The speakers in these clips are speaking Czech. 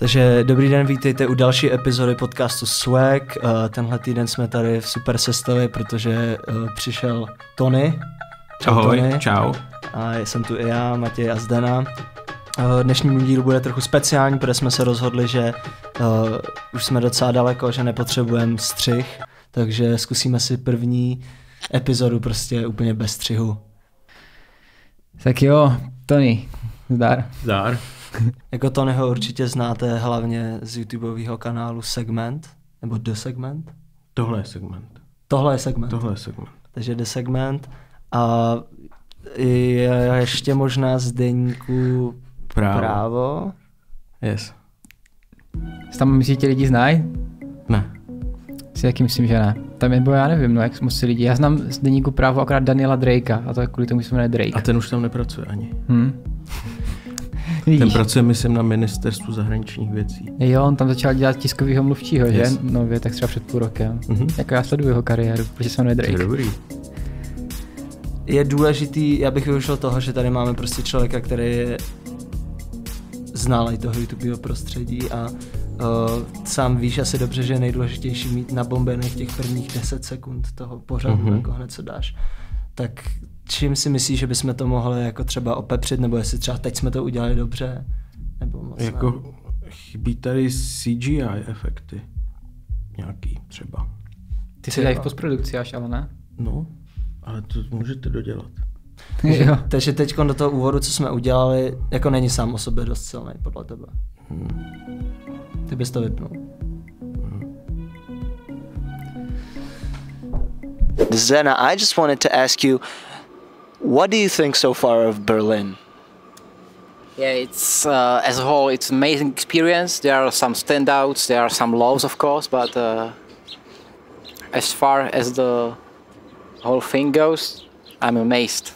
Takže dobrý den, vítejte u další epizody podcastu Swag. Eh, Tenhle týden jsme tady v super sestavě, protože eh, přišel Tony. Čau, Ahoj, čau. A jsem tu i já, Matěj a Zdena. Eh, Dnešní díl bude trochu speciální, protože jsme se rozhodli, že uh, už jsme docela daleko, že nepotřebujeme střih, takže zkusíme si první epizodu prostě úplně bez střihu. Tak jo, Tony, zdar. Zdar. jako Tonyho určitě znáte hlavně z YouTubeového kanálu Segment, nebo The Segment. Tohle je segment. Tohle je segment. Tohle je segment. Takže The Segment. A je ještě možná z deníku Právo. právo. Yes. Tam myslíte lidi znají? Ne. Si taky myslím, že ne. Tam je, bo já nevím, no jak moc si lidi. Já znám z deníku právo akorát Daniela Drakea a to je kvůli tomu, že se jmenuje Drake. A ten už tam nepracuje ani. Hm. Ten pracuje, myslím, na ministerstvu zahraničních věcí. Jo, on tam začal dělat tiskovýho mluvčího, Yes. že? Nově, tak třeba před půl rokem. Mhm. Jako já sleduju jeho kariéru, protože se jmenuje To je Drake. dobrý. Je důležitý, já bych využil toho, že tady máme prostě člověka, který je znalý toho YouTubeového prostředí a uh, sám víš asi dobře, že je nejdůležitější mít nabombených těch prvních 10 sekund toho pořadu, mm-hmm. Mhm. jako hned co dáš. Tak čím si myslíš, že bychom to mohli jako třeba opepřit, nebo jestli třeba teď jsme to udělali dobře, nebo moc ne? Jako chybí tady CGI efekty. Nějaký třeba. Ty si dají v postprodukci až, ale ne? No, ale to můžete dodělat. jo. Takže teď do toho úvodu, co jsme udělali, jako není sám o sobě dost silný, podle tebe. Hmm. Ty bys to vypnul. Zena, I just wanted to ask you, what do you think so far of Berlin? Yeah, it's uh, as a whole, it's an amazing experience. There are some standouts, there are some lows, of course, but uh, as far as the whole thing goes, I'm amazed.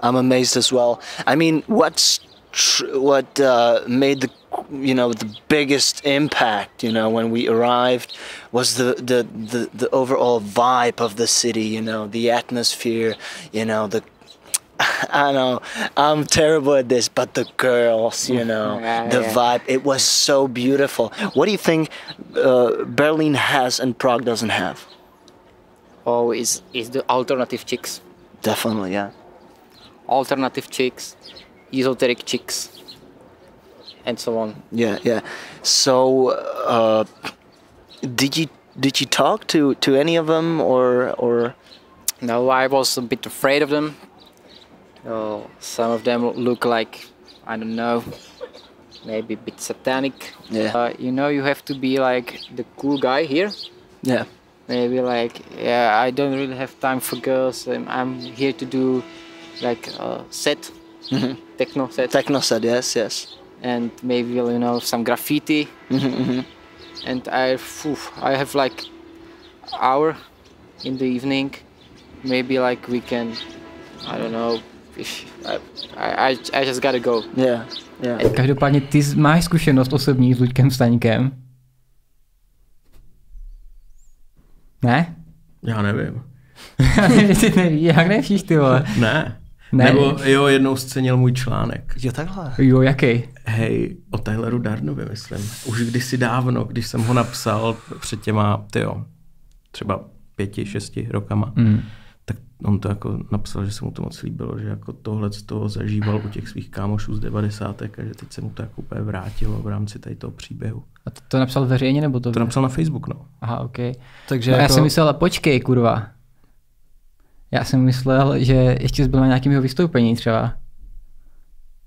I'm amazed as well. I mean, what's tr- what uh, made the you know the biggest impact you know when we arrived was the, the the the overall vibe of the city. You know, the atmosphere. You know the. I know I'm terrible at this, but the girls, you know, Yeah, the yeah. vibe, it was so beautiful. What do you think uh, Berlin has and Prague doesn't have? Oh, is is the alternative chicks, Definitely, yeah. alternative chicks, esoteric chicks, and so on. Yeah, yeah. So, uh, did you did you talk to to any of them or or? No, I was a bit afraid of them. Oh, some of them look like I don't know, maybe a bit satanic. Yeah. Uh, you know, you have to be like the cool guy here. Yeah, maybe like yeah i don't really have time for girls i'm, I'm here to do like a set Mhm. techno set techno said yes, yes. and maybe you know some graffiti Mhm, and i i have like hour in the evening maybe like we can i don't know I, I, I- I just gotta go Yeah, yeah. Každopádně ty máš zkušenost osobní s Luďkem Staňkem? Ne? Já nevím. ty neví, jak nevíš ty vole? Ne. Ne. Nebo jo, jednou scenil můj článek. Jo, takhle. Jo, jaký? Hej, o Tyleru Darnovi, myslím. Už kdysi dávno, když jsem ho napsal před těma, tyjo, třeba pěti, šesti rokama, Mm. On to jako napsal, že se mu to moc líbilo, že jako tohle z toho zažíval u těch svých kámošů z 90. a že teď se mu to jako úplně vrátilo v rámci tady toho příběhu. A to, to napsal veřejně nebo to? To napsal na Facebook, no. Aha, ok. Takže No, jako, Já jsem myslel, počkej, kurva. Já jsem myslel, že ještě jsi byl na nějakém jeho vystoupení třeba.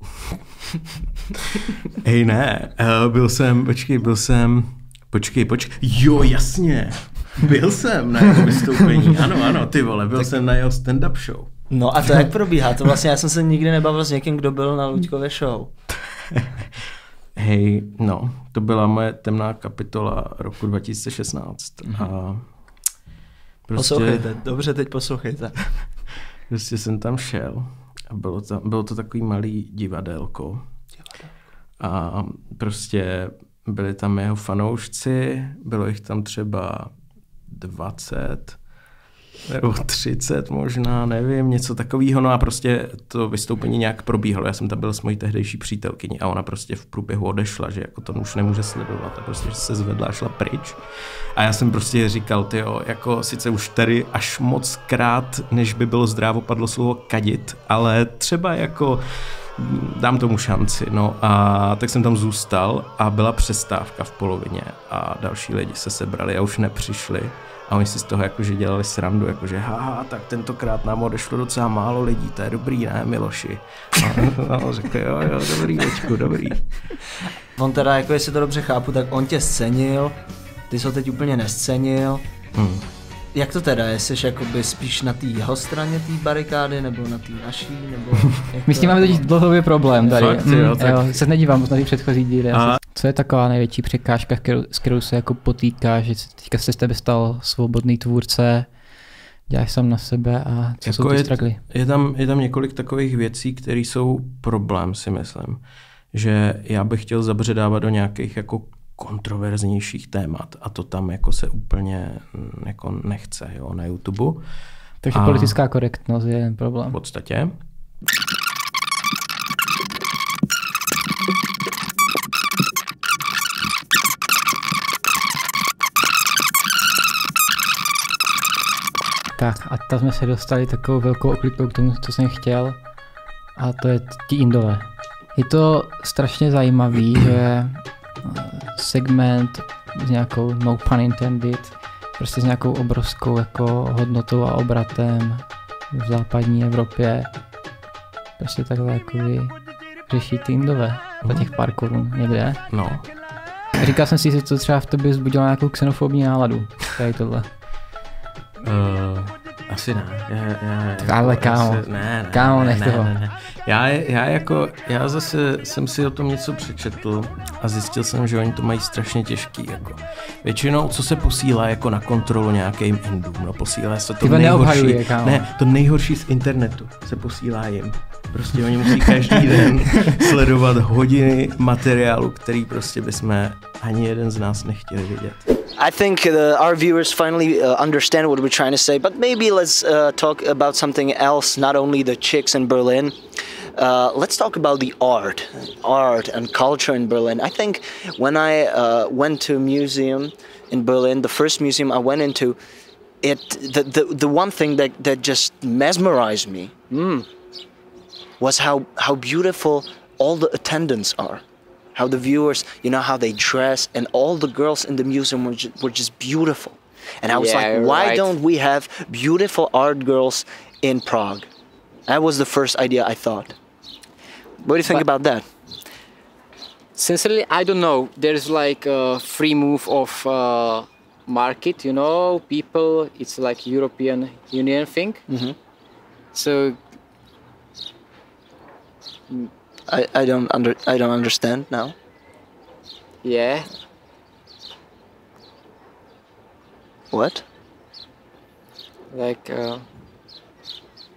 Hej, ne, uh, byl jsem, počkej, byl jsem, počkej, počkej, jo, jasně, byl jsem na jeho vystoupení, ano, ano, ty vole, byl jsem na jeho stand-up show. No a to jak probíhá? To vlastně já jsem se nikdy nebavil s někým, kdo byl na Luďkově show. Hej, no, to byla moje temná kapitola roku 2016 a prostě, Poslouchejte, dobře, teď poslouchejte. prostě jsem tam šel a bylo to, bylo to takový malý divadelko. A prostě byli tam jeho fanoušci, bylo jich tam třeba 20 nebo 30 možná, nevím, něco takového. No a prostě to vystoupení nějak probíhalo. Já jsem tam byl s mojí tehdejší přítelkyní a ona prostě v průběhu odešla, že jako to už nemůže sledovat a prostě se zvedla a šla pryč. A já jsem prostě říkal, ty jako sice už tady až moc krát, než by bylo zdrávo padlo slovo kadit, ale třeba jako dám tomu šanci. No a tak jsem tam zůstal a byla přestávka v polovině a další lidi se sebrali a už nepřišli. A oni si z toho jakože dělali srandu, jakože haha, tak tentokrát nám odešlo docela málo lidí, to je dobrý, ne Miloši? A no, řekl, jo, jo, dobrý, očku, dobrý. On teda, jako jestli to dobře chápu, tak on tě scenil, ty jsi ho teď úplně nescenil. Hmm. Jak to teda je? Jsi jakoby spíš na té jeho straně té barikády, nebo na té naší, nebo... jak My s tím máme teď dlouhodobě problém tady. Fakt, jo, tak- jo, se nedívám na ty předchozí díly. A-. Co je taková největší překážka, s kterou, s kterou se jako potýká, že teďka se z tebe stal svobodný tvůrce, děláš sám na sebe a co jsou Jako ty je- struggly? Je tam, je tam několik takových věcí, které jsou problém, si myslím. Že já bych chtěl zabředávat do nějakých jako kontroverznějších témat a to tam jako se úplně mm, jako nechce jo, na YouTube Takže A- politická korektnost je jeden v problém. podstatě. Tak a tam jsme se dostali takovou velkou oklikou k tomu, co jsem chtěl a to je ti Indové. Je to strašně zajímavý, že segment s nějakou, no pun intended, prostě s nějakou obrovskou jako hodnotou a obratem v západní Evropě prostě takhle jako řeší ty Indové za těch pár korun někde. No, Říkal jsem si, že to třeba v tobě vzbudilo nějakou xenofobní náladu, tady tohle. Uh, asi ne. Já, já, Tak ale kámo, asi- ne, ne, kámo, ne, nech ne, toho. ne, ne. Já, já, jako, já zase jsem si o tom něco přečetl a zjistil jsem, že oni to mají strašně těžký. Jako. Většinou, co se posílá jako na kontrolu nějakým Indům, no posílá se to Ty vole, nejhorší. kámo. Ne, to nejhorší z internetu se posílá jim. Prostě oni musí každý den sledovat hodiny materiálu, který prostě bychom ani jeden z nás nechtěli vidět. I think uh, our viewers finally uh, understand what we're trying to say, but maybe let's uh, talk about something else, not only the chicks in Berlin. Uh, let's talk about the art, art and culture in Berlin. I think when I uh, went to a museum in Berlin, the first museum I went into, it the, the, the one thing that, that just mesmerized me mm, was how, how beautiful all the attendants are how the viewers, you know, how they dress, and all the girls in the museum were, ju- were just beautiful. And I was Yeah, like, why right. don't we have beautiful art girls in Prague? That was the first idea I thought. What do you think But- about that? Sincerely, I don't know. There's like a free move of uh, market, you know, people. It's like European Union thing. So I, I don't under I don't understand now. yeah, What? like uh,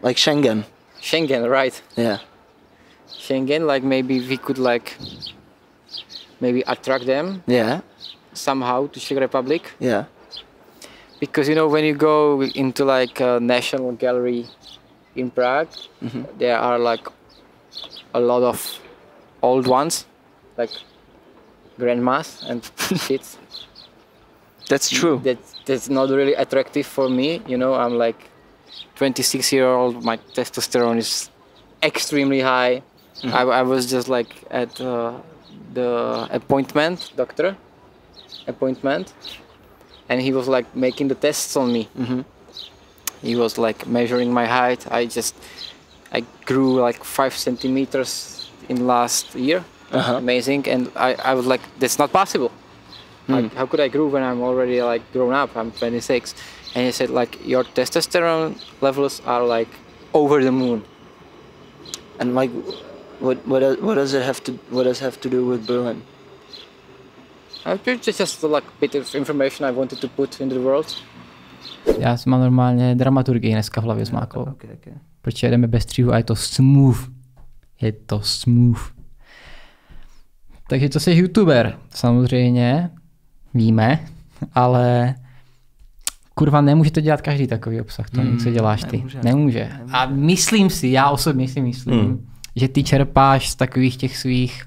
Like Schengen? Schengen, right? Yeah. Schengen, like maybe we could like maybe attract them Yeah. somehow to Czech Republic Yeah. because you know when you go into like a national gallery in Prague, there are like a lot of old ones, like grandmas and kids. That's true. That that's not really attractive for me. You know, I'm like 26 year old. My testosterone is extremely high. I, I was just like at uh, the appointment doctor appointment, and he was like making the tests on me. He was like measuring my height. I just I grew like five centimeters in last year. Uh-huh. Amazing, and I, I was like, that's not possible. Like, how could I grow when I'm already like grown up? I'm 26, and he said like your testosterone levels are like over the moon. And like, what what what does it have to what does it have to do with Berlin? Uh, It's just like a bit of information I wanted to put in the world. Já mám normálně dramaturgii dneska v hlavě zmáklou. Okay, okay. Protože jedeme bez stříhu a je to smooth. Je to smooth. Takže to jsi youtuber, samozřejmě, víme, ale kurva, nemůže to dělat každý takový obsah, to, Hmm, co děláš ty. nemůže. Nemůže. A myslím si, já osobně si myslím, Hmm. že ty čerpáš z takových těch svých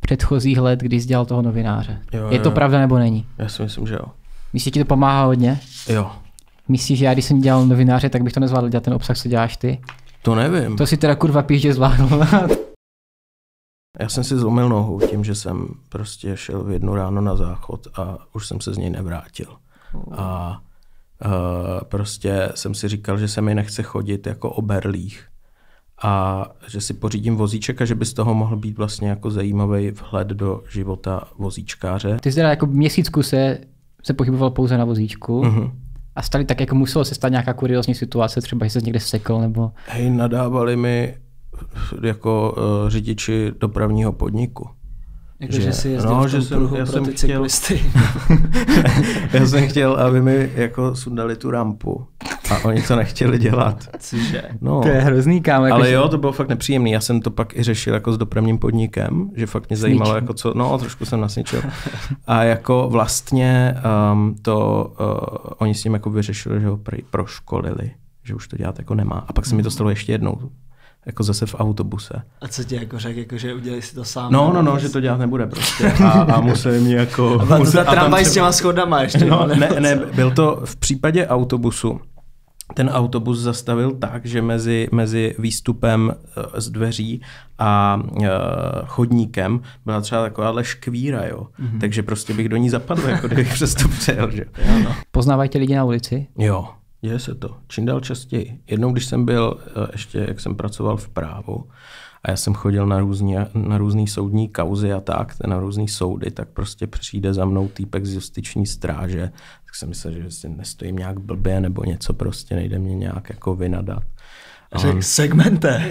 předchozích let, kdy jsi dělal toho novináře. Jo, Je to jo. pravda nebo není? Já si myslím, že jo. Myslíš, že ti to pomáhá hodně? Jo, Myslíš, že já, když jsem dělal novináře, tak bych to nezvládl dělat ten obsah, co děláš ty? to nevím. To si teda kurva píš, že zvládl. Já jsem si zlomil nohu tím, že jsem prostě šel v jednu ráno na záchod a už jsem se z něj nevrátil. A uh, prostě jsem si říkal, že se mi nechce chodit jako o berlích a že si pořídím vozíček a že by z toho mohl být vlastně jako zajímavý vhled do života vozíčkáře. Ty jsi teda jako měsícku se, se pohyboval pouze na vozíčku Mhm. A stali tak jako muselo se stát nějaká kuriozní situace, třeba že se někde sekl nebo... Hej, nadávali mi jako uh, řidiči dopravního podniku. Jako, Že- že, si jezdil no, v tom že jsem- pruhu já pro jsem ty chtěl- cyklisty. Já jsem chtěl, aby mi jako sundali tu rampu a oni to nechtěli dělat. Cože? No. To je hrozný kámo. Jako Ale že- jo, to bylo fakt nepříjemný. Já jsem to pak i řešil jako s dopravním podnikem, že fakt mě zajímalo, Sničil. jako co, no trošku jsem nasničil. A jako vlastně um, to, uh, oni s ním jako vyřešili, že ho proškolili, že už to dělat jako nemá. A pak se mi to stalo ještě jednou, jako zase v autobuse. A co ti jako řekl, jako, že udělej si to sám? No, no, no, že to dělat nebude prostě. A, a museli mě jako... A byla to museli- ta a tam tramvaj s třeba- těma schodama ještě. No, ne, co? ne, byl to v případě autobusu. Ten autobus zastavil tak, že mezi, mezi výstupem eh, z dveří a uh, chodníkem byla třeba takováhle škvíra, jo. Mm-hmm. Takže prostě bych do ní zapadl, jako kdybych přes to přejel, že? Poznávají tě lidi na ulici? Jo, děje se to. Čím dál častěji. Jednou, když jsem byl, eh, ještě jak jsem pracoval v právu, a já jsem chodil na různý, na různý soudní kauzy a tak, na různý soudy, tak prostě přijde za mnou týpek z justiční stráže, tak jsem myslel, že si nestojím nějak blbě nebo něco prostě, nejde mě nějak jako vynadat. A on- Řek, segmente.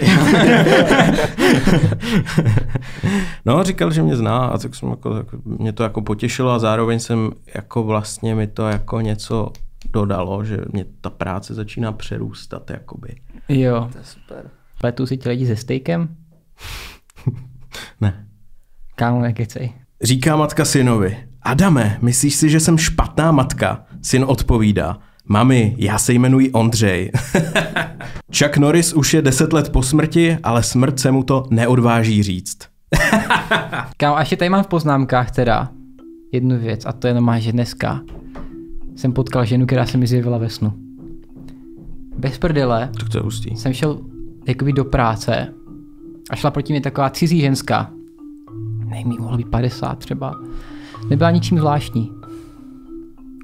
No, říkal, že mě zná a tak jsem jako, tak mě to jako potěšilo a zároveň jsem jako vlastně mi to jako něco dodalo, že mě ta práce začíná přerůstat, jakoby. Jo. To je super. Pletou si ti lidi se stejkem? Ne. Kámo, nekecej. Říká matka synovi, Adame, myslíš si, že jsem špatná matka? Syn odpovídá, mami, já se jmenuji Ondřej. Chuck Norris už je deset let po smrti, ale smrt se mu to neodváží říct. Kámo, a ještě tady mám v poznámkách teda jednu věc a to je normálně, že dneska jsem potkal ženu, která se mi zjevila ve snu. Bez prdele Tak to je hustý. jsem šel jakoby do práce a šla proti mě taková cizí ženská. Nevím, jí mohlo být 50 třeba. Nebyla ničím zvláštní.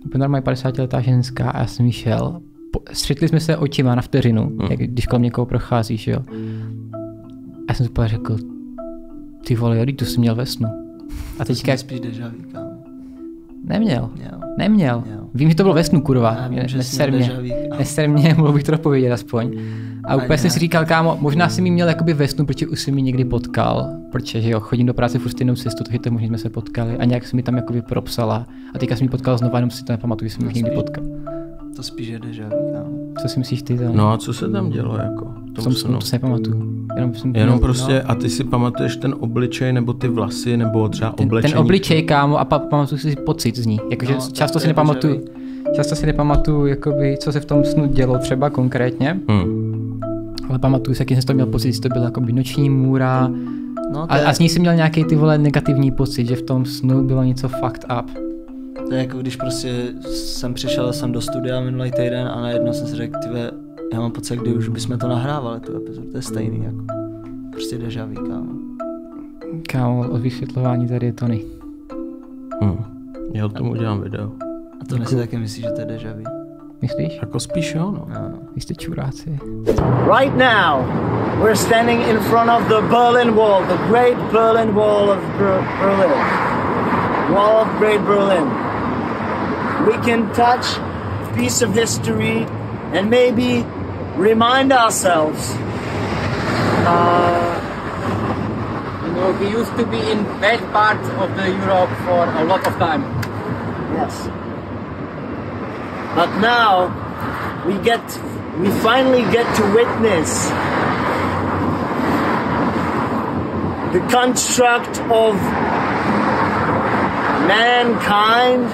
Úplně normálně 50 letá ženská a já jsem jí šel. Střetli jsme se očima na vteřinu, Hmm. jak když kolem někoho procházíš, jo. A já jsem si úplně řekl, ty vole, jo, to jsi měl ve snu. A teďka, spíš deja vu, neměl, Měl. neměl. Měl. Vím, že to bylo ve snu, kurva. Já vím, Neser mě. Neser mě, mohl bych to dopovědět aspoň. A úplně jsem si říkal, kámo, možná si mi měl jakoby ve snu, protože už si mi někdy potkal, protože že jo, chodím do práce furt stejnou cestu, takže to možná jsme se potkali a nějak se mi tam jakoby propsala. A teďka jsem mi potkal znova, jenom si to nepamatuju, že jsem už někdy potkal. To spíš je deja vu, kámo. Co si myslíš ty? To? No a co se tam dělo jako? v Tom tom snu? to si nepamatuju. Jenom, jsem Jenom měl- prostě, a ty si pamatuješ ten obličej, nebo ty vlasy, nebo třeba ten, oblečení? ten obličej, kámo, a pa, pamatuju si pocit z ní. Jakože No, no, často to si je nepamatuju, často si nepamatuju, jakoby, co se v tom snu dělo třeba konkrétně, Hmm. ale pamatuju si, jaký jsem toho měl pocit, že to byla jakoby noční můra, No, to, A, je, a s ní jsem měl nějaký ty vole negativní pocit, že v tom snu bylo něco fucked up. To je jako když prostě jsem přišel jsem do studia minulý týden a najednou jsem si řekl, tyve, já mám pocit, kdy už bychom to nahrávali, tu epizodu, to je stejný, jako. Prostě deja vu, kámo. Kámo, od vysvětlování tady je Tony. Hmm. Já o tom udělám video. A to si taky myslíš, že to je deja vu? Myslíš? Jako spíš jo, no. No, no. Vy jste čuráci. Right now, we're standing in front of the Berlin Wall, the Great Berlin Wall of Ber- Berlin. Wall of Great Berlin. We can touch a piece of history and maybe remind ourselves. Uh, You know, we used to be in bad parts of the Europe for a lot of time. yes. But now, we get, we finally get to witness the construct of mankind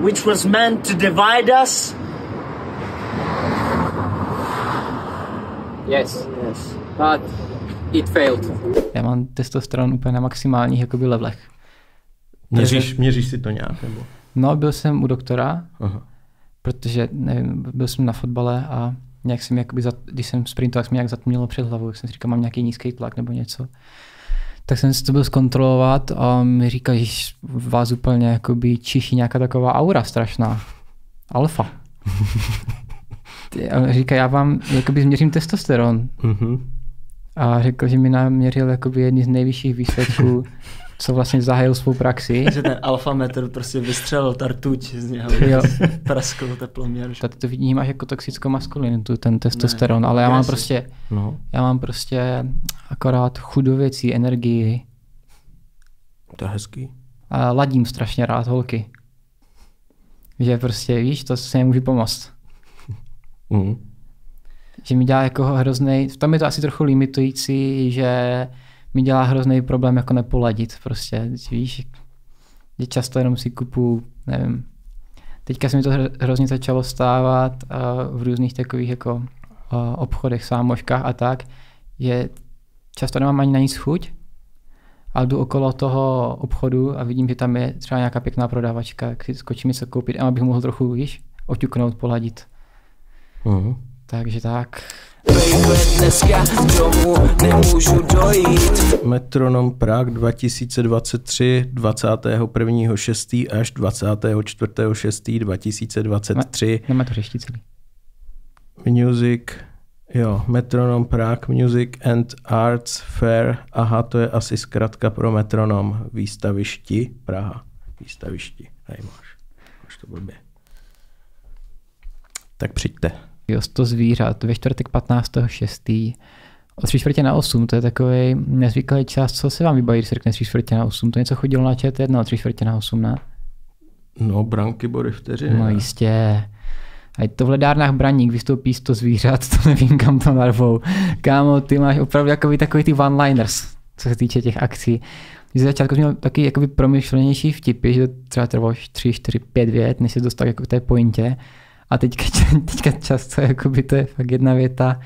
which was meant to divide us. Yes, yes. But it failed. Já mám testosteron úplně na maximálních jakoby levelech. Měříš, měříš si to nějak? Nebo? No, byl jsem u doktora, Aha. protože nevím, byl jsem na fotbale a nějak jsem, jakoby, když jsem sprintoval, tak jsem nějak zatmělo před hlavou, jak jsem si říkal, mám nějaký nízký tlak nebo něco. Tak jsem si to byl zkontrolovat a mi říkal, že vás úplně jakoby čiší nějaká taková aura strašná. Alfa. A říká, já vám jakoby změřím testosteron. Mhm. A řekl, že mi naměřil jakoby jedny z nejvyšších výsledků, co vlastně zahájil svou praxi. Že ten alfa metr prostě vystřelil tartuť z něho. Jo. Praskl teploměr. že- Tady to vnímáš jako toxickou maskulinitu, ten testosteron, ale já mám agresi. prostě, No, já mám prostě akorát chudověcí energii to je hezký. a ladím strašně rád holky. Že prostě, víš, to se nemůže pomoct. Mhm. Že mi dělá jako hrozný, tam je to asi trochu limitující, že mi dělá hrozný problém jako nepoladit prostě, víš, že často jenom si kupu, nevím, teďka se mi to hro- hrozně začalo stávat uh, v různých takových jako uh, obchodech, sámoškách a tak, že často nemám ani na nic chuť, ale jdu okolo toho obchodu a vidím, že tam je třeba nějaká pěkná prodavačka, jak si skočím něco koupit, abych mohl trochu, víš, oťuknout, poladit. Mhm. Takže tak. Baby, dneska domů nemůžu dojít Metronom Prague 2023 21.6. až 24.6. 2023 Nemá to řeští celý. Music, jo, Metronom Prague Music and Arts Fair, aha, to je asi zkratka pro Metronom, výstavišti, Praha, výstavišti, tady máš, máš to blbě. Tak přijďte. Jo, 100 zvířat ve čtvrtek 15.6. O tři čtvrtě na 8, to je takový nezvyklý čas, co se vám vybaví, když se řekne tři čtvrtě na 8, to něco chodilo na ČT1 o tři čtvrtě na 8, ne? No, branky, body, vteřiny. No jistě. A to v ledárnách Braník vystoupí 100 zvířat, to nevím kam to narvou. Kámo, ty máš opravdu jakoby takový ty one-liners, co se týče těch akcí. Když ze začátku jsem měl taky jakoby promyšlenější vtipy, že to třeba trvalo 3, 4, 5 vět, než se dostal jako k té pointě. A teďka, teďka často jakoby to je fakt jedna věta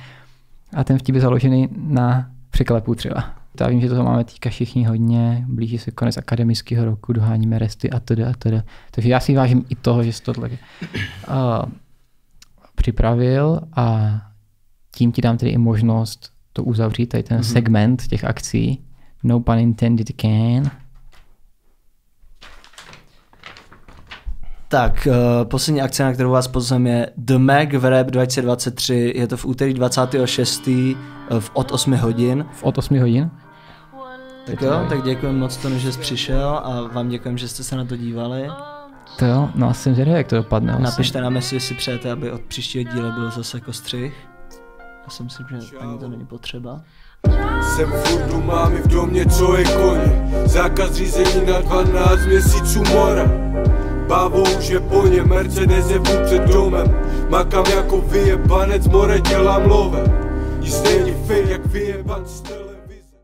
a ten vtip je založený na překlepu třeba. Já vím, že toho máme teďka všichni hodně, blíží se konec akademického roku, doháníme resty a tedy a tedy. Takže já si vážím i toho, že jsi tohle uh, připravil a tím ti dám tedy i možnost to uzavřít, tady ten mm-hmm. segment těch akcí. No pun intended can. Tak, uh, poslední akce, na kterou vás pozveme, je The Mag v Rap 2023. Je to v úterý 26. eh, v od 8 hodin. V od 8 hodin. Tak jo, tak děkuji moc tomu, že jsi přišel a vám děkuji, že jste se na to dívali. To jo, no a jsem zvědavý, jak to dopadne. Asi. Napište nám, jestli si přejete, aby od příštího díle byl zase jako střih. Já si myslím, že ani to není potřeba. Jsem furt doma, máme v domě, co je koně Zákaz řízení na 12 měsíců mora Bávo už je po ně, Mercedes je před domem. Makám jako vyjebanec, more dělám love Nic není fake, jak vyjeban stel